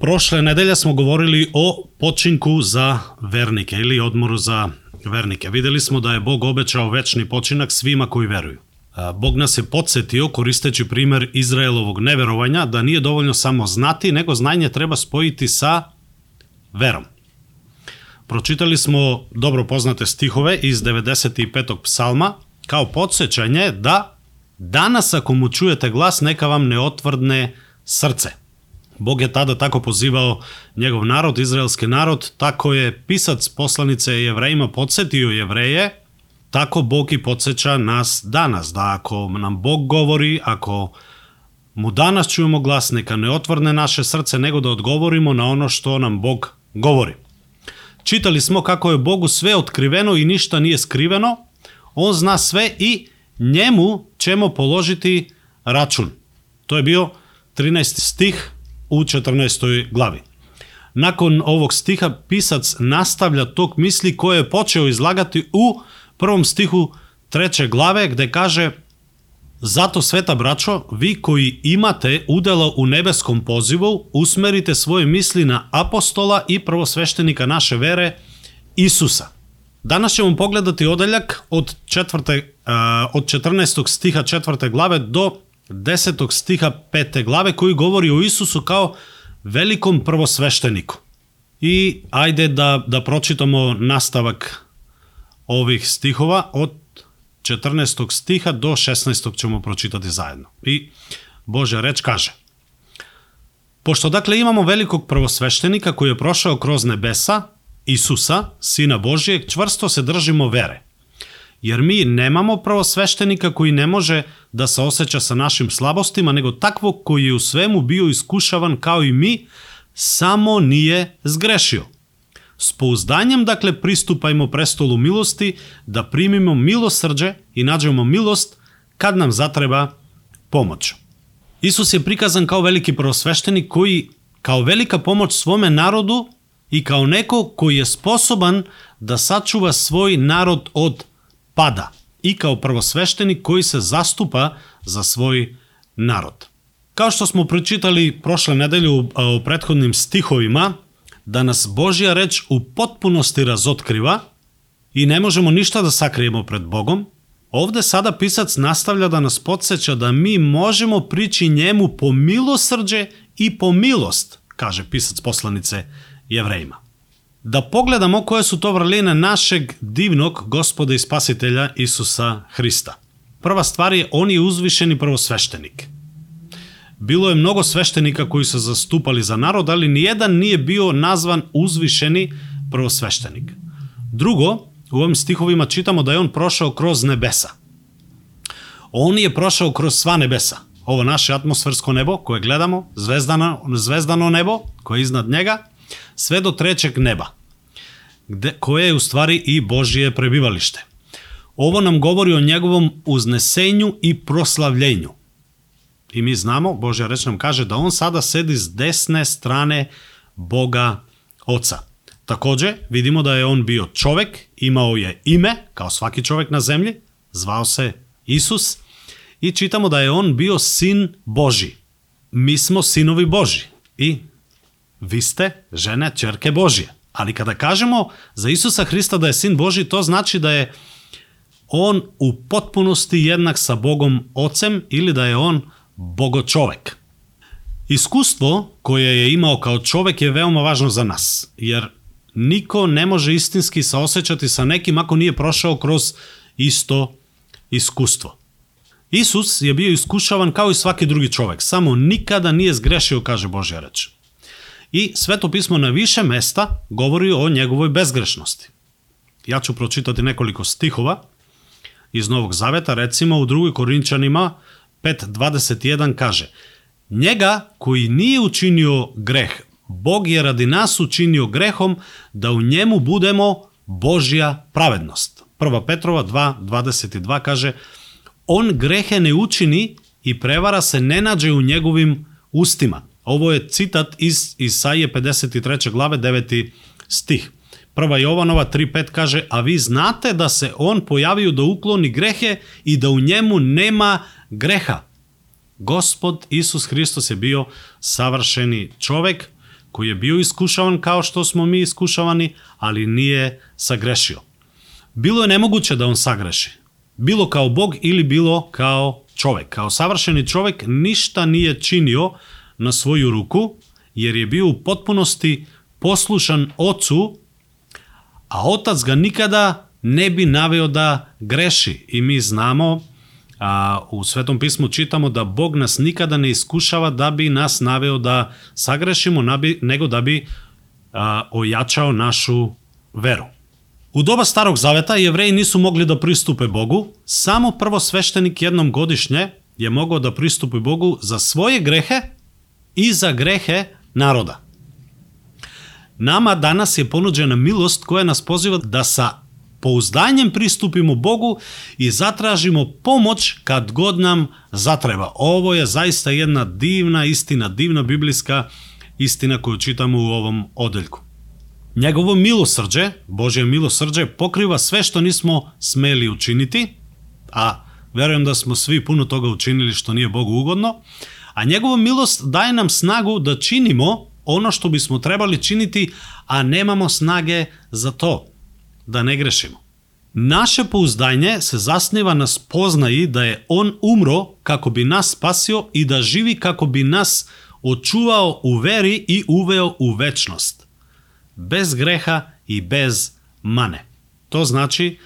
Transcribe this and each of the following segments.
Prošle nedelje smo govorili o počinku za vernike ili odmoru za vernike. Videli smo da je Bog obećao večni počinak svima koji veruju. Bog nas je podsjetio, koristeći primer Izraelovog neverovanja, da nije dovoljno samo znati, nego znanje treba spojiti sa verom. Pročitali smo dobro poznate stihove iz 95. psalma kao podsjećanje da danas ako mu čujete glas neka vam ne otvrdne srce. Bog je tada tako pozivao njegov narod, izraelski narod, tako je pisac poslanice jevrejima podsjetio jevreje, tako Bog i podsjeća nas danas, da ako nam Bog govori, ako mu danas čujemo glas, neka ne otvrne naše srce, nego da odgovorimo na ono što nam Bog govori. Čitali smo kako je Bogu sve otkriveno i ništa nije skriveno, on zna sve i njemu ćemo položiti račun. To je bio 13. stih u 14. glavi. Nakon ovog stiha pisac nastavlja tok misli koje je počeo izlagati u prvom stihu treće glave gde kaže Zato sveta braćo, vi koji imate udelo u nebeskom pozivu, usmerite svoje misli na apostola i prvosveštenika naše vere, Isusa. Danas ćemo pogledati odeljak od, četvrte, od 14. stiha četvrte glave do 10. stiha pete glave koji govori o Isusu kao velikom prvosvešteniku. I ajde da, da pročitamo nastavak ovih stihova od 14. stiha do 16. ćemo pročitati zajedno. I Božja reč kaže Pošto dakle imamo velikog prvosveštenika koji je prošao kroz nebesa, Isusa, Sina Božijeg, čvrsto se držimo vere. Jer mi nemamo prvosveštenika koji ne može да се осеќа со нашим слабостима, него такво кој е у свему био искушаван као и ми, само ние сгрешио. С поуздањем, дакле, приступајмо престолу милости, да примимо милосрдже и наđемо милост, кад нам затреба помоќ. Исус е приказан као велики просвештеник кој као велика помош своме народу и као некој кој е способен да сачува свој народ од пада – i kao prvosveštenik koji se zastupa za svoj narod. Kao što smo pročitali prošle nedelju u prethodnim stihovima, da nas Božja reč u potpunosti razotkriva i ne možemo ništa da sakrijemo pred Bogom, ovde sada pisac nastavlja da nas podsjeća da mi možemo prići njemu po milosrđe i po milost, kaže pisac poslanice jevrejima. да погледамо кое су то врлине нашег дивног Господа и Спасителја Исуса Христа. Прва ствар е он е узвишени првосвештеник. Било е многу свештеника кои се заступали за народ, али ниједан не е био назван узвишени првосвештеник. Друго, у овим стиховима читамо да е он прошао кроз небеса. Он е прошао кроз сва небеса. Ово наше атмосферско небо, кое гледамо, звездано, звездано небо, кое е изнад него. Sve do trećeg neba, gde, koje je u stvari i Božije prebivalište. Ovo nam govori o njegovom uznesenju i proslavljenju. I mi znamo, Božja reč nam kaže da on sada sedi s desne strane Boga Oca. Takođe, vidimo da je on bio čovek, imao je ime, kao svaki čovek na zemlji, zvao se Isus, i čitamo da je on bio sin Boži. Mi smo sinovi Boži i vi ste žene čerke Božije. Ali kada kažemo za Isusa Hrista da je sin Boži, to znači da je on u potpunosti jednak sa Bogom Ocem ili da je on bogočovek. Iskustvo koje je imao kao čovek je veoma važno za nas, jer niko ne može istinski saosećati sa nekim ako nije prošao kroz isto iskustvo. Isus je bio iskušavan kao i svaki drugi čovek, samo nikada nije zgrešio, kaže Božja reč. I Sveto pismo na više mesta govori o njegovoj bezgrešnosti. Ja ću pročitati nekoliko stihova iz Novog Zaveta, recimo u 2. Korinčanima 5.21 kaže Njega koji nije učinio greh, Bog je radi nas učinio grehom da u njemu budemo Božja pravednost. 1. Petrova 2.22 kaže On grehe ne učini i prevara se ne nađe u njegovim ustima. Ovo je citat iz Isaije 53. glave 9. stih. Prva Jovanova 3.5 kaže, a vi znate da se on pojavio da ukloni grehe i da u njemu nema greha. Gospod Isus Hristos je bio savršeni čovek koji je bio iskušavan kao što smo mi iskušavani, ali nije sagrešio. Bilo je nemoguće da on sagreši. Bilo kao Bog ili bilo kao čovek. Kao savršeni čovek ništa nije činio на своју ruku, jer je bio u potpunosti poslušan ocu, a otac ga nikada ne bi naveo da greši. I mi znamo, a, u Svetom pismu čitamo da Bog nas nikada ne iskušava da bi nas naveo da sagrešimo, nego da bi a, ojačao našu veru. U doba Starog Zaveta jevreji nisu mogli da pristupe Bogu, samo prvo sveštenik jednom godišnje je mogao da pristupi Bogu za svoje grehe i za grehe naroda. Nama danas je ponuđena milost koja nas poziva da sa pouzdanjem pristupimo Bogu i zatražimo pomoć kad god nam zatreba. Ovo je zaista jedna divna istina, divna biblijska istina koju čitamo u ovom odeljku. Njegovo milosrđe, Božje milosrđe, pokriva sve što nismo smeli učiniti, a verujem da smo svi puno toga učinili što nije Bogu ugodno, a njegova milost daje nam snagu da činimo ono što bismo trebali činiti, a nemamo snage za to, da ne grešimo. Naše pouzdanje se zasniva na spoznaji da je On umro kako bi nas spasio i da živi kako bi nas očuvao u veri i uveo u večnost. Bez greha i bez mane. To znači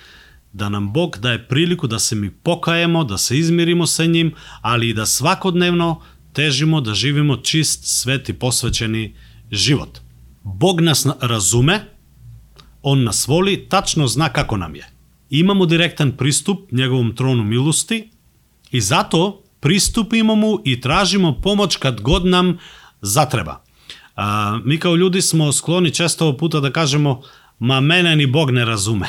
da nam Bog daje priliku da se mi pokajemo, da se izmirimo sa njim, ali i da svakodnevno тежимо да живимо чист, свет и посвечени живот. Бог нас разуме, Он нас воли, тачно зна како нам е. Имамо директен приступ неговом трону милости и зато приступимо му и тражимо помош кад год нам затреба. А, ми као луѓи смо склони често пута да кажемо, ма мене ни Бог не разуме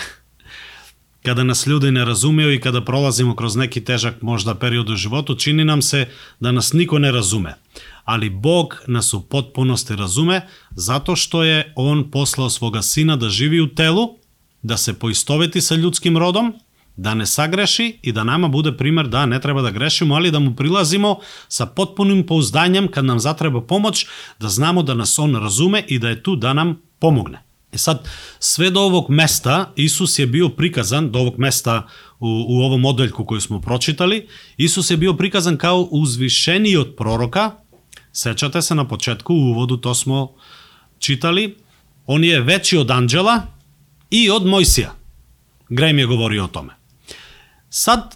каде нас луѓе не разумеа и каде пролазимо кроз неки тежак можда период од животот, чини нам се да нас никој не разуме. Али Бог нас у потпуности разуме, затоа што е Он послал свога сина да живи у тело, да се поистовети со људским родом, да не сагреши и да нама буде пример да не треба да грешимо, али да му прилазимо со потпуним поуздањем кад нам затреба помош, да знамо да нас он разуме и да е ту да нам помогне. Е сад, све до овог места, Исус е бил приказан, до овог места у, у овом моделку кој смо прочитали, Исус е бил приказан као узвишениот пророка, сечате се на почетку, у уводу то смо читали, он е веќи од анджела и од Мојсија. Греј ми е говори о томе. Сад,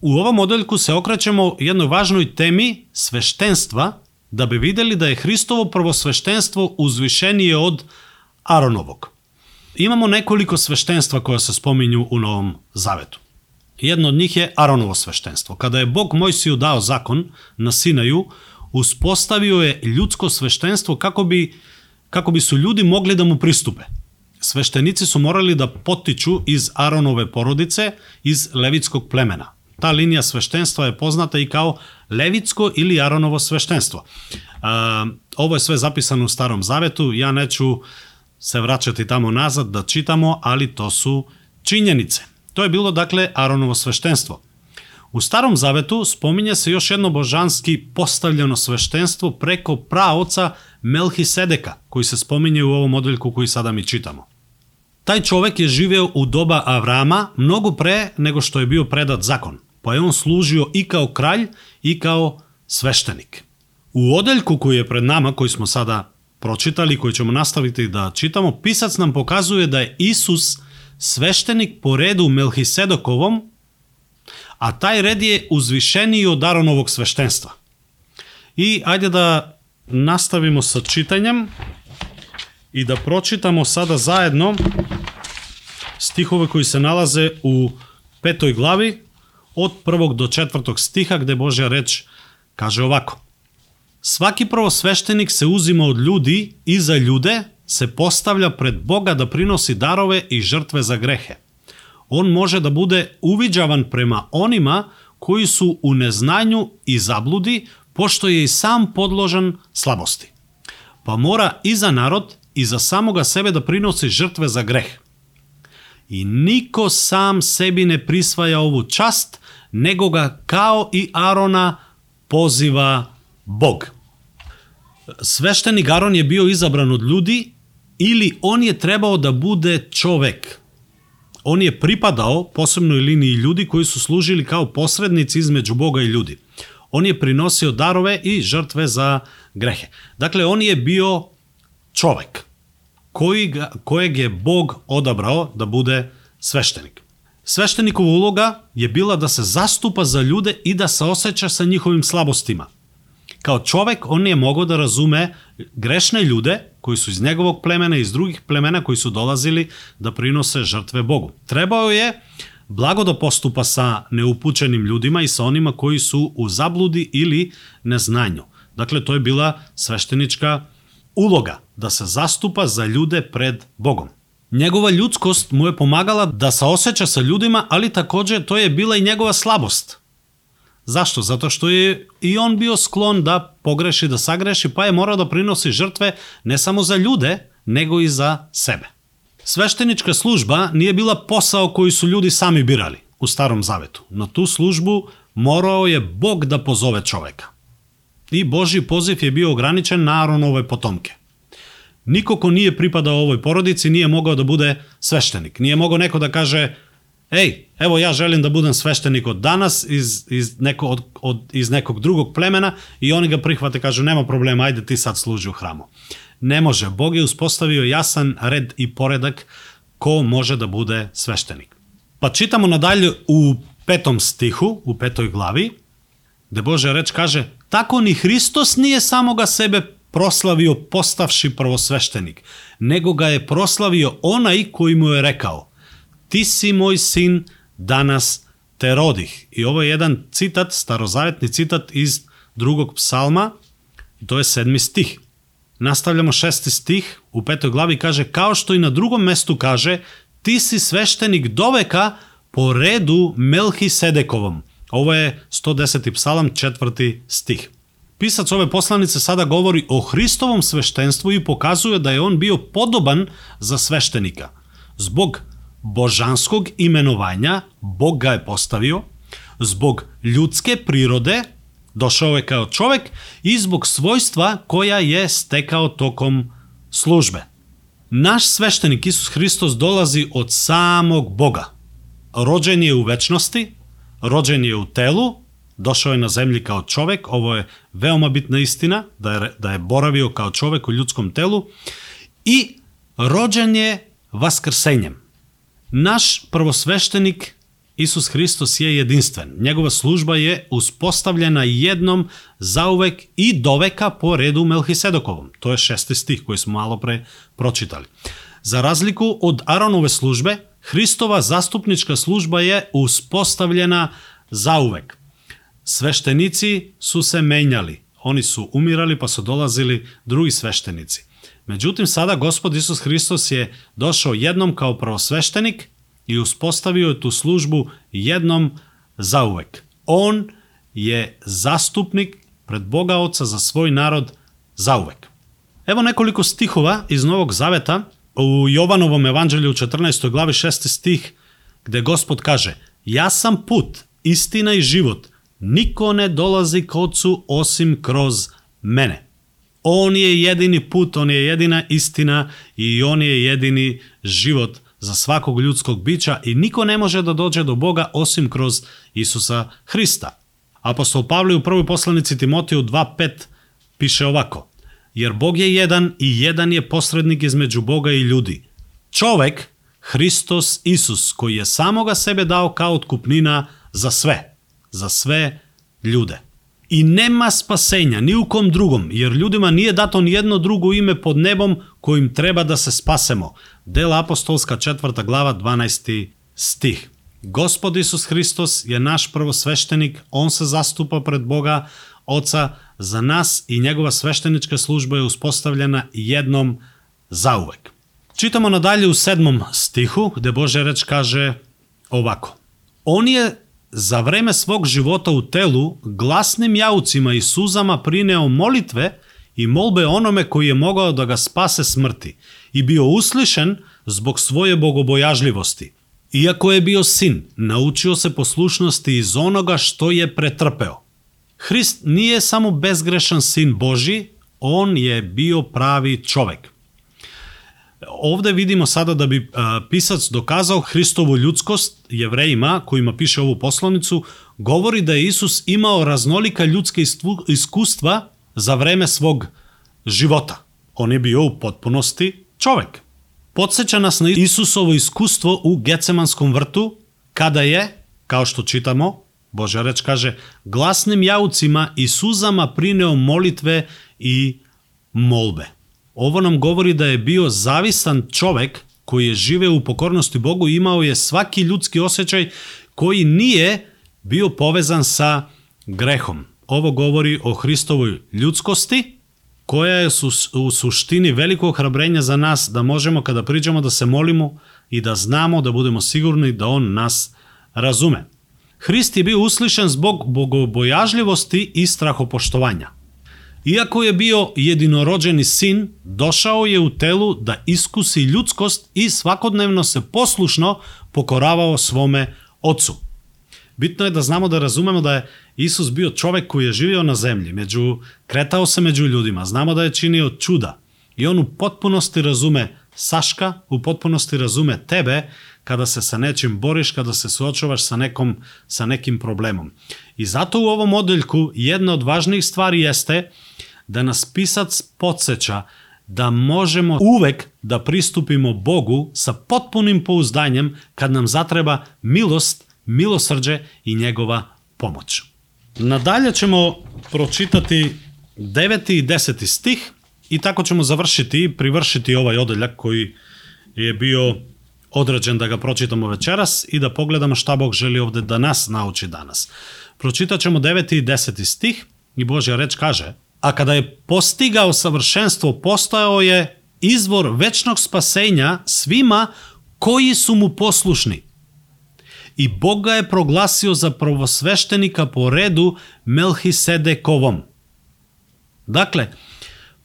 у ова моделку се окрачемо jednoj важној теми свештенства, да би видели да е Христово првосвештенство узвишение од Aronovog. Imamo nekoliko sveštenstva koja se spominju u Novom Zavetu. Jedno od njih je Aronovo sveštenstvo. Kada je Bog Mojsiju dao zakon na Sinaju, uspostavio je ljudsko sveštenstvo kako bi, kako bi su ljudi mogli da mu pristupe. Sveštenici su morali da potiču iz Aronove porodice, iz levitskog plemena. Ta linija sveštenstva je poznata i kao levitsko ili Aronovo sveštenstvo. Ovo je sve zapisano u Starom Zavetu, ja neću se vraćati tamo nazad da čitamo, ali to su činjenice. To je bilo dakle Aronovo sveštenstvo. U Starom Zavetu spominje se još jedno božanski postavljeno sveštenstvo preko praoca Melhisedeka, koji se spominje u ovom odeljku koji sada mi čitamo. Taj čovek je živeo u doba Avrama mnogo pre nego što je bio predat zakon, pa je on služio i kao kralj i kao sveštenik. U odeljku koji je pred nama, koji smo sada pročitali, koji ćemo nastaviti da čitamo, pisac nam pokazuje da je Isus sveštenik po redu Melhisedokovom, a taj red je uzvišeniji od Aronovog sveštenstva. I ajde da nastavimo sa čitanjem i da pročitamo sada zajedno stihove koji se nalaze u petoj glavi od prvog do četvrtog stiha gde Božja reč kaže ovako. Сваки првосвештеник се узима од луѓи и за луѓе се поставља пред Бога да приноси дарове и жртве за грехе. Он може да биде увиđаван према онима кои су у незнању и заблуди, пошто е и сам подложен слабости. Па мора и за народ и за самога себе да приноси жртве за грех. И нико сам себи не присваја ову част, него га као и Арона позива Bog. Sveštenik Aron je bio izabran od ljudi ili on je trebao da bude čovek. On je pripadao posebnoj liniji ljudi koji su služili kao posrednici između Boga i ljudi. On je prinosio darove i žrtve za grehe. Dakle, on je bio čovek koji ga, kojeg je Bog odabrao da bude sveštenik. Sveštenikova uloga je bila da se zastupa za ljude i da se osjeća sa njihovim slabostima. Kao čovek on je mogao da razume grešne ljude koji su iz njegovog plemena i iz drugih plemena koji su dolazili da prinose žrtve Bogu. Trebao je blago da postupa sa neupućenim ljudima i sa onima koji su u zabludi ili neznanju. Dakle, to je bila sveštenička uloga, da se zastupa za ljude pred Bogom. Njegova ljudskost mu je pomagala da se osjeća sa ljudima, ali takođe to je bila i njegova slabost. Zašto? Zato što je i on bio sklon da pogreši, da sagreši, pa je morao da prinosi žrtve ne samo za ljude, nego i za sebe. Sveštenička služba nije bila posao koji su ljudi sami birali u Starom Zavetu. Na tu službu morao je Bog da pozove čoveka. I Boži poziv je bio ograničen na Aronove potomke. Niko ko nije pripadao ovoj porodici nije mogao da bude sveštenik. Nije mogao neko da kaže ej, evo ja želim da budem sveštenik od danas iz, iz, neko, od, od, iz nekog drugog plemena i oni ga prihvate, kažu nema problema, ajde ti sad služi u hramu. Ne može, Bog je uspostavio jasan red i poredak ko može da bude sveštenik. Pa čitamo nadalje u petom stihu, u petoj glavi, gde Božja reč kaže Tako ni Hristos nije samoga sebe proslavio postavši prvosveštenik, nego ga je proslavio onaj koji mu je rekao Ti si moj sin, danas te rodih. I ovo je jedan citat, starozavetni citat iz drugog psalma, to je sedmi stih. Nastavljamo šesti stih, u petoj glavi kaže, kao što i na drugom mestu kaže, ti si sveštenik doveka po redu Melhisedekovom. Ovo je 110. psalam, četvrti stih. Pisac ove poslanice sada govori o Hristovom sveštenstvu i pokazuje da je on bio podoban za sveštenika. Zbog božanskog imenovanja Bog ga je postavio, zbog ljudske prirode došao je kao čovek i zbog svojstva koja je stekao tokom službe. Naš sveštenik Isus Hristos dolazi od samog Boga. Rođen je u večnosti, rođen je u telu, došao je na zemlji kao čovek, ovo je veoma bitna istina, da je, da je boravio kao čovek u ljudskom telu, i rođen je vaskrsenjem. Naš prvosveštenik Isus Hristos je jedinstven. Njegova služba je uspostavljena jednom zauvek i doveka po redu Melhisedokovom. To je šesti stih koji smo malo pre pročitali. Za razliku od Aronove službe, Hristova zastupnička služba je uspostavljena zauvek. Sveštenici su se menjali. Oni su umirali pa su dolazili drugi sveštenici. Međutim, sada gospod Isus Hristos je došao jednom kao prvosveštenik i uspostavio je tu službu jednom zauvek. On je zastupnik pred Boga Oca za svoj narod zauvek. Evo nekoliko stihova iz Novog Zaveta u Jovanovom evanđelju u 14. glavi 6. stih gde gospod kaže Ja sam put, istina i život, niko ne dolazi k Ocu osim kroz mene. On je jedini put, on je jedina istina i on je jedini život za svakog ljudskog bića i niko ne može da dođe do Boga osim kroz Isusa Hrista. Apostol Pavle u prvoj poslanici Timotiju 2.5 piše ovako Jer Bog je jedan i jedan je posrednik između Boga i ljudi. Čovek, Hristos Isus, koji je samoga sebe dao kao otkupnina za sve, za sve ljude. I nema spasenja ni u kom drugom, jer ljudima nije dato ni jedno drugo ime pod nebom kojim treba da se spasemo. Dela apostolska četvrta glava 12. stih. Gospod Isus Hristos je naš prvosveštenik, on se zastupa pred Boga, Oca, za nas i njegova sveštenička služba je uspostavljena jednom zauvek. Čitamo nadalje u sedmom stihu, gde Bože reč kaže ovako. On je za vreme svog života u telu glasnim jaucima i suzama prineo molitve i molbe onome koji je mogao da ga spase smrti i bio uslišen zbog svoje bogobojažljivosti. Iako je bio sin, naučio se poslušnosti iz onoga što je pretrpeo. Hrist nije samo bezgrešan sin Boži, on je bio pravi čovek. Ovde vidimo sada da bi a, pisac dokazao Hristovu ljudskost jevrejima kojima piše ovu poslanicu, govori da je Isus imao raznolika ljudska iskustva za vreme svog života. On je bio u potpunosti čovek. Podseća nas na Isusovo iskustvo u Gecemanskom vrtu, kada je, kao što čitamo, Božja reč kaže, glasnim jaucima i suzama prineo molitve i molbe. Ovo nam govori da je bio zavisan čovek koji je živeo u pokornosti Bogu i imao je svaki ljudski osjećaj koji nije bio povezan sa grehom. Ovo govori o Hristovoj ljudskosti, koja je u suštini veliko ohrabrenje za nas da možemo kada priđemo da se molimo i da znamo da budemo sigurni da On nas razume. Hrist je bio uslišen zbog bogobojažljivosti i strahopoštovanja. Iako je bio jedinorođeni sin, došao je u telu da iskusi ljudskost i svakodnevno se poslušno pokoravao svome ocu. Bitno je da znamo da razumemo da je Isus bio čovek koji je živio na zemlji, među, kretao se među ljudima, znamo da je činio čuda i on u potpunosti razume Saška, u potpunosti razume tebe kada se sa nečim boriš, kada se suočavaš sa, nekom, sa nekim problemom. I zato u ovom modeljku jedna od važnijih stvari jeste da nas pisac podsjeća da možemo uvek da pristupimo Bogu sa potpunim pouzdanjem kad nam zatreba milost, milosrđe i njegova pomoć. Nadalje ćemo pročitati 9. i 10. stih i tako ćemo završiti i privršiti ovaj odeljak koji je bio određen da ga pročitamo večeras i da pogledamo šta Bog želi ovde da nas nauči danas. Pročitat ćemo 9. i 10. stih i Božja reč kaže A kada je postigao savršenstvo, postojao je izvor večnog spasenja svima koji su mu poslušni. I Bog ga je proglasio za prvosveštenika po redu Melhisedekovom. Dakle,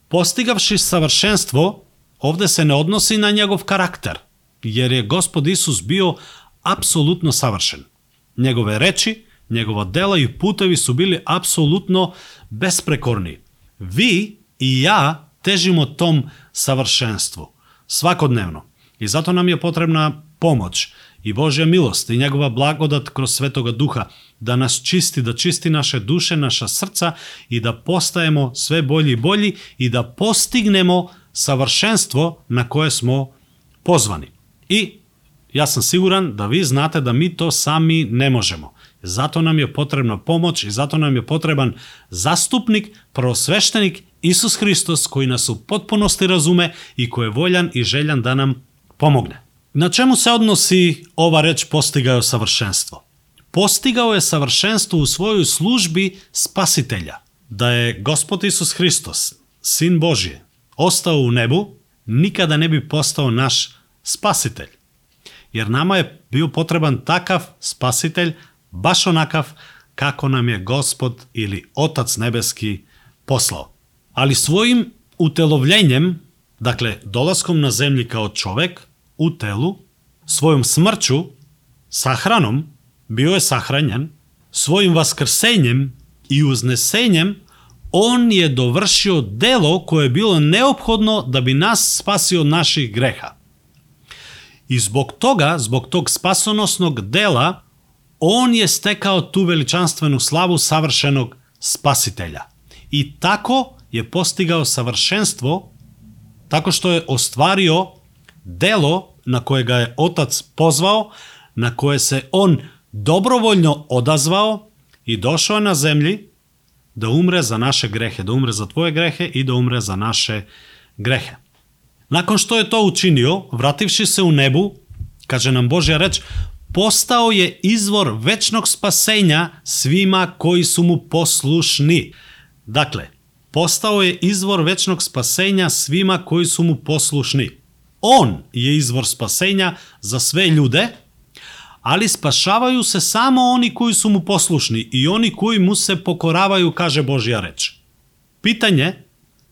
postigavši savršenstvo, ovde se ne odnosi na njegov karakter – jer je gospod Isus bio apsolutno savršen. Njegove reči, njegova dela i putevi su bili apsolutno besprekorni. Vi i ja težimo tom savršenstvu, svakodnevno. I zato nam je potrebna pomoć i Božja milost i njegova blagodat kroz Svetoga Duha da nas čisti, da čisti naše duše, naša srca i da postajemo sve bolji i bolji i da postignemo savršenstvo na koje smo pozvani. I ja sam siguran da vi znate da mi to sami ne možemo. Zato nam je potrebna pomoć i zato nam je potreban zastupnik, prosveštenik Isus Hristos koji nas u potpunosti razume i koji je voljan i željan da nam pomogne. Na čemu se odnosi ova reč postigao savršenstvo? Postigao je savršenstvo u svojoj službi spasitelja. Da je Gospod Isus Hristos, Sin Božije, ostao u nebu, nikada ne bi postao naš spasitelj. Jer nama je bio potreban takav spasitelj, baš onakav kako nam je gospod ili otac nebeski poslao. Ali svojim utelovljenjem, dakle dolaskom na zemlji kao čovek u telu, svojom smrću, sahranom, bio je sahranjen, svojim vaskrsenjem i uznesenjem on je dovršio delo koje je bilo neophodno da bi nas spasio od naših greha. I zbog toga, zbog tog spasonosnog dela, on je stekao tu veličanstvenu slavu savršenog spasitelja. I tako je postigao savršenstvo tako što je ostvario delo na koje ga je otac pozvao, na koje se on dobrovoljno odazvao i došao na zemlji da umre za naše grehe, da umre za tvoje grehe i da umre za naše grehe. Nakon što je to učinio, vrativši se u nebu, kaže nam Božja reč, postao je izvor večnog spasenja svima koji su mu poslušni. Dakle, postao je izvor večnog spasenja svima koji su mu poslušni. On je izvor spasenja za sve ljude, ali spašavaju se samo oni koji su mu poslušni i oni koji mu se pokoravaju, kaže Božja reč. Pitanje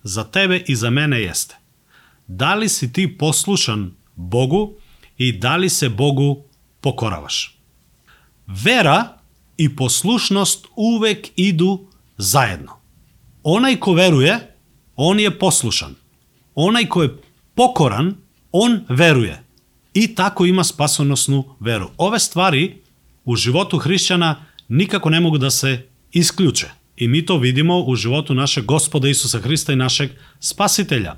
za tebe i za mene jeste – da li si ti poslušan Bogu i da li se Bogu pokoravaš. Vera i poslušnost uvek idu zajedno. Onaj ko veruje on je poslušan. Onaj ko je pokoran, on veruje. I tako ima spasonosnu veru. Ove stvari u životu hrišćana nikako ne mogu da se isključe. I mi to vidimo u životu našeg gospoda Isusa Hrista i našeg spasitelja.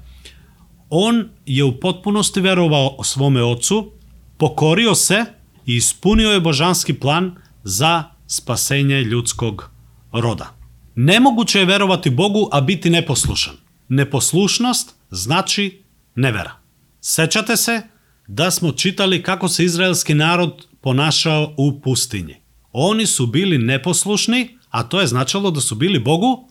On je u potpunosti verovao svome ocu, pokorio se i ispunio je božanski plan za spasenje ljudskog roda. Nemoguće je verovati Bogu, a biti neposlušan. Neposlušnost znači nevera. Sećate se da smo čitali kako se izraelski narod ponašao u pustinji. Oni su bili neposlušni, a to je značalo da su bili Bogu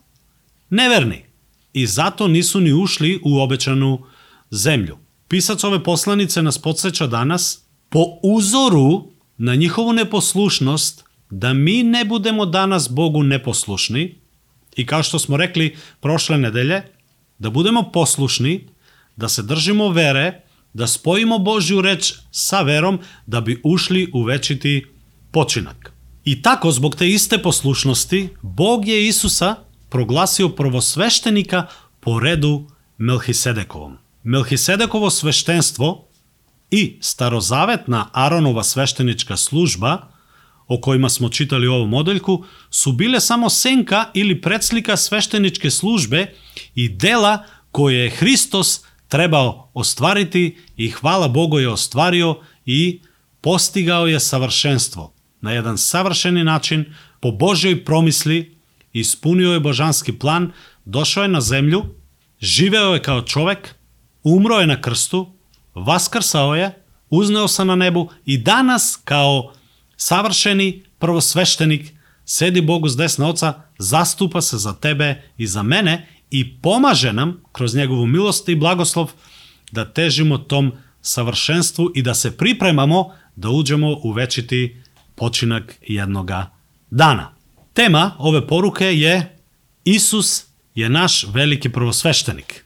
neverni. I zato nisu ni ušli u obećanu zemlju. Pisac ove poslanice nas podsjeća danas po uzoru na njihovu neposlušnost da mi ne budemo danas Bogu neposlušni i kao što smo rekli prošle nedelje, da budemo poslušni, da se držimo vere, da spojimo Božju reč sa verom da bi ušli u večiti počinak. I tako, zbog te iste poslušnosti, Bog je Isusa proglasio prvosveštenika po redu Melhisedekovom. Melhisedekovo sveštenstvo и старозаветна Аронова свештеничка служба, о којма смо читали ову моделку, су биле само сенка или предслика свештеничке службе и дела кои е Христос требао остварити и хвала Богу ја остварио и постигао ја совршенство на еден совршени начин по Божјој промисли, испунио е божански план, дошо е на земју, живео е као човек, умро е на крсту, vaskrsao je, uzneo se na nebu i danas kao savršeni prvosveštenik sedi Bogu s desna oca, zastupa se za tebe i za mene i pomaže nam kroz njegovu milost i blagoslov da težimo tom savršenstvu i da se pripremamo da uđemo u večiti počinak jednoga dana. Tema ove poruke je Isus je naš veliki prvosveštenik.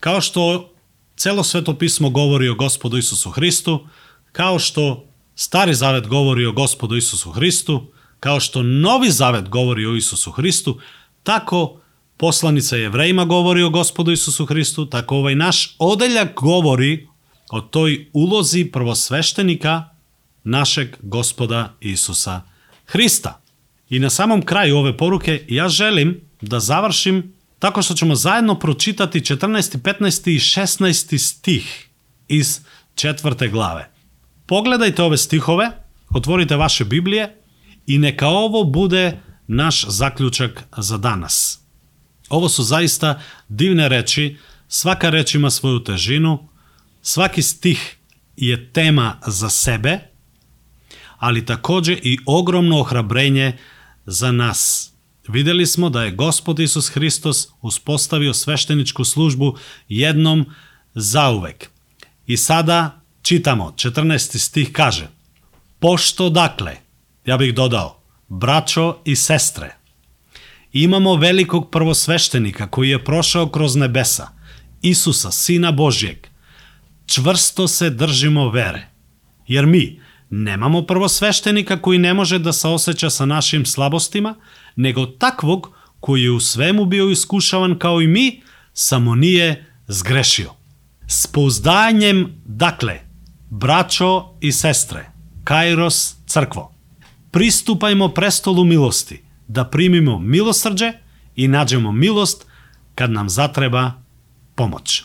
Kao što celo sveto pismo govori o gospodu Isusu Hristu, kao što Stari zavet govori o gospodu Isusu Hristu, kao što Novi zavet govori o Isusu Hristu, tako poslanica jevrejima govori o gospodu Isusu Hristu, tako ovaj naš odeljak govori o toj ulozi prvosveštenika našeg gospoda Isusa Hrista. I na samom kraju ove poruke ja želim da završim tako što ćemo zajedno pročitati 14., 15. i 16. stih iz četvrte glave. Pogledajte ove stihove, otvorite vaše Biblije i neka ovo bude naš zaključak za danas. Ovo su zaista divne reči, svaka reč ima svoju težinu, svaki stih je tema za sebe, ali takođe i ogromno ohrabrenje za nas. Videli smo da je Gospod Isus Hristos uspostavio svešteničku službu jednom zauvek. I sada čitamo, 14. stih kaže Pošto dakle, ja bih dodao, braćo i sestre, imamo velikog prvosveštenika koji je prošao kroz nebesa, Isusa, Sina Božjeg, čvrsto se držimo vere. Jer mi nemamo prvosveštenika koji ne može da se osjeća sa našim slabostima, nego takvog koji je u svemu bio iskušavan kao i mi, samo nije zgrešio. S pouzdanjem, dakle, braćo i sestre, Kairos crkvo, pristupajmo prestolu milosti, da primimo milosrđe i nađemo milost kad nam zatreba pomoć.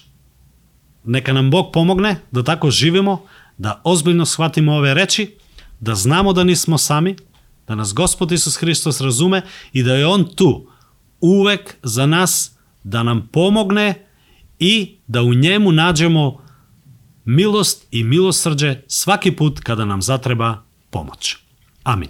Neka nam Bog pomogne da tako živimo, da ozbiljno shvatimo ove reči, da znamo da nismo sami, da nas Gospod Isus Hristos razume i da je On tu uvek za nas da nam pomogne i da u njemu nađemo milost i milosrđe svaki put kada nam zatreba pomoć. Amin.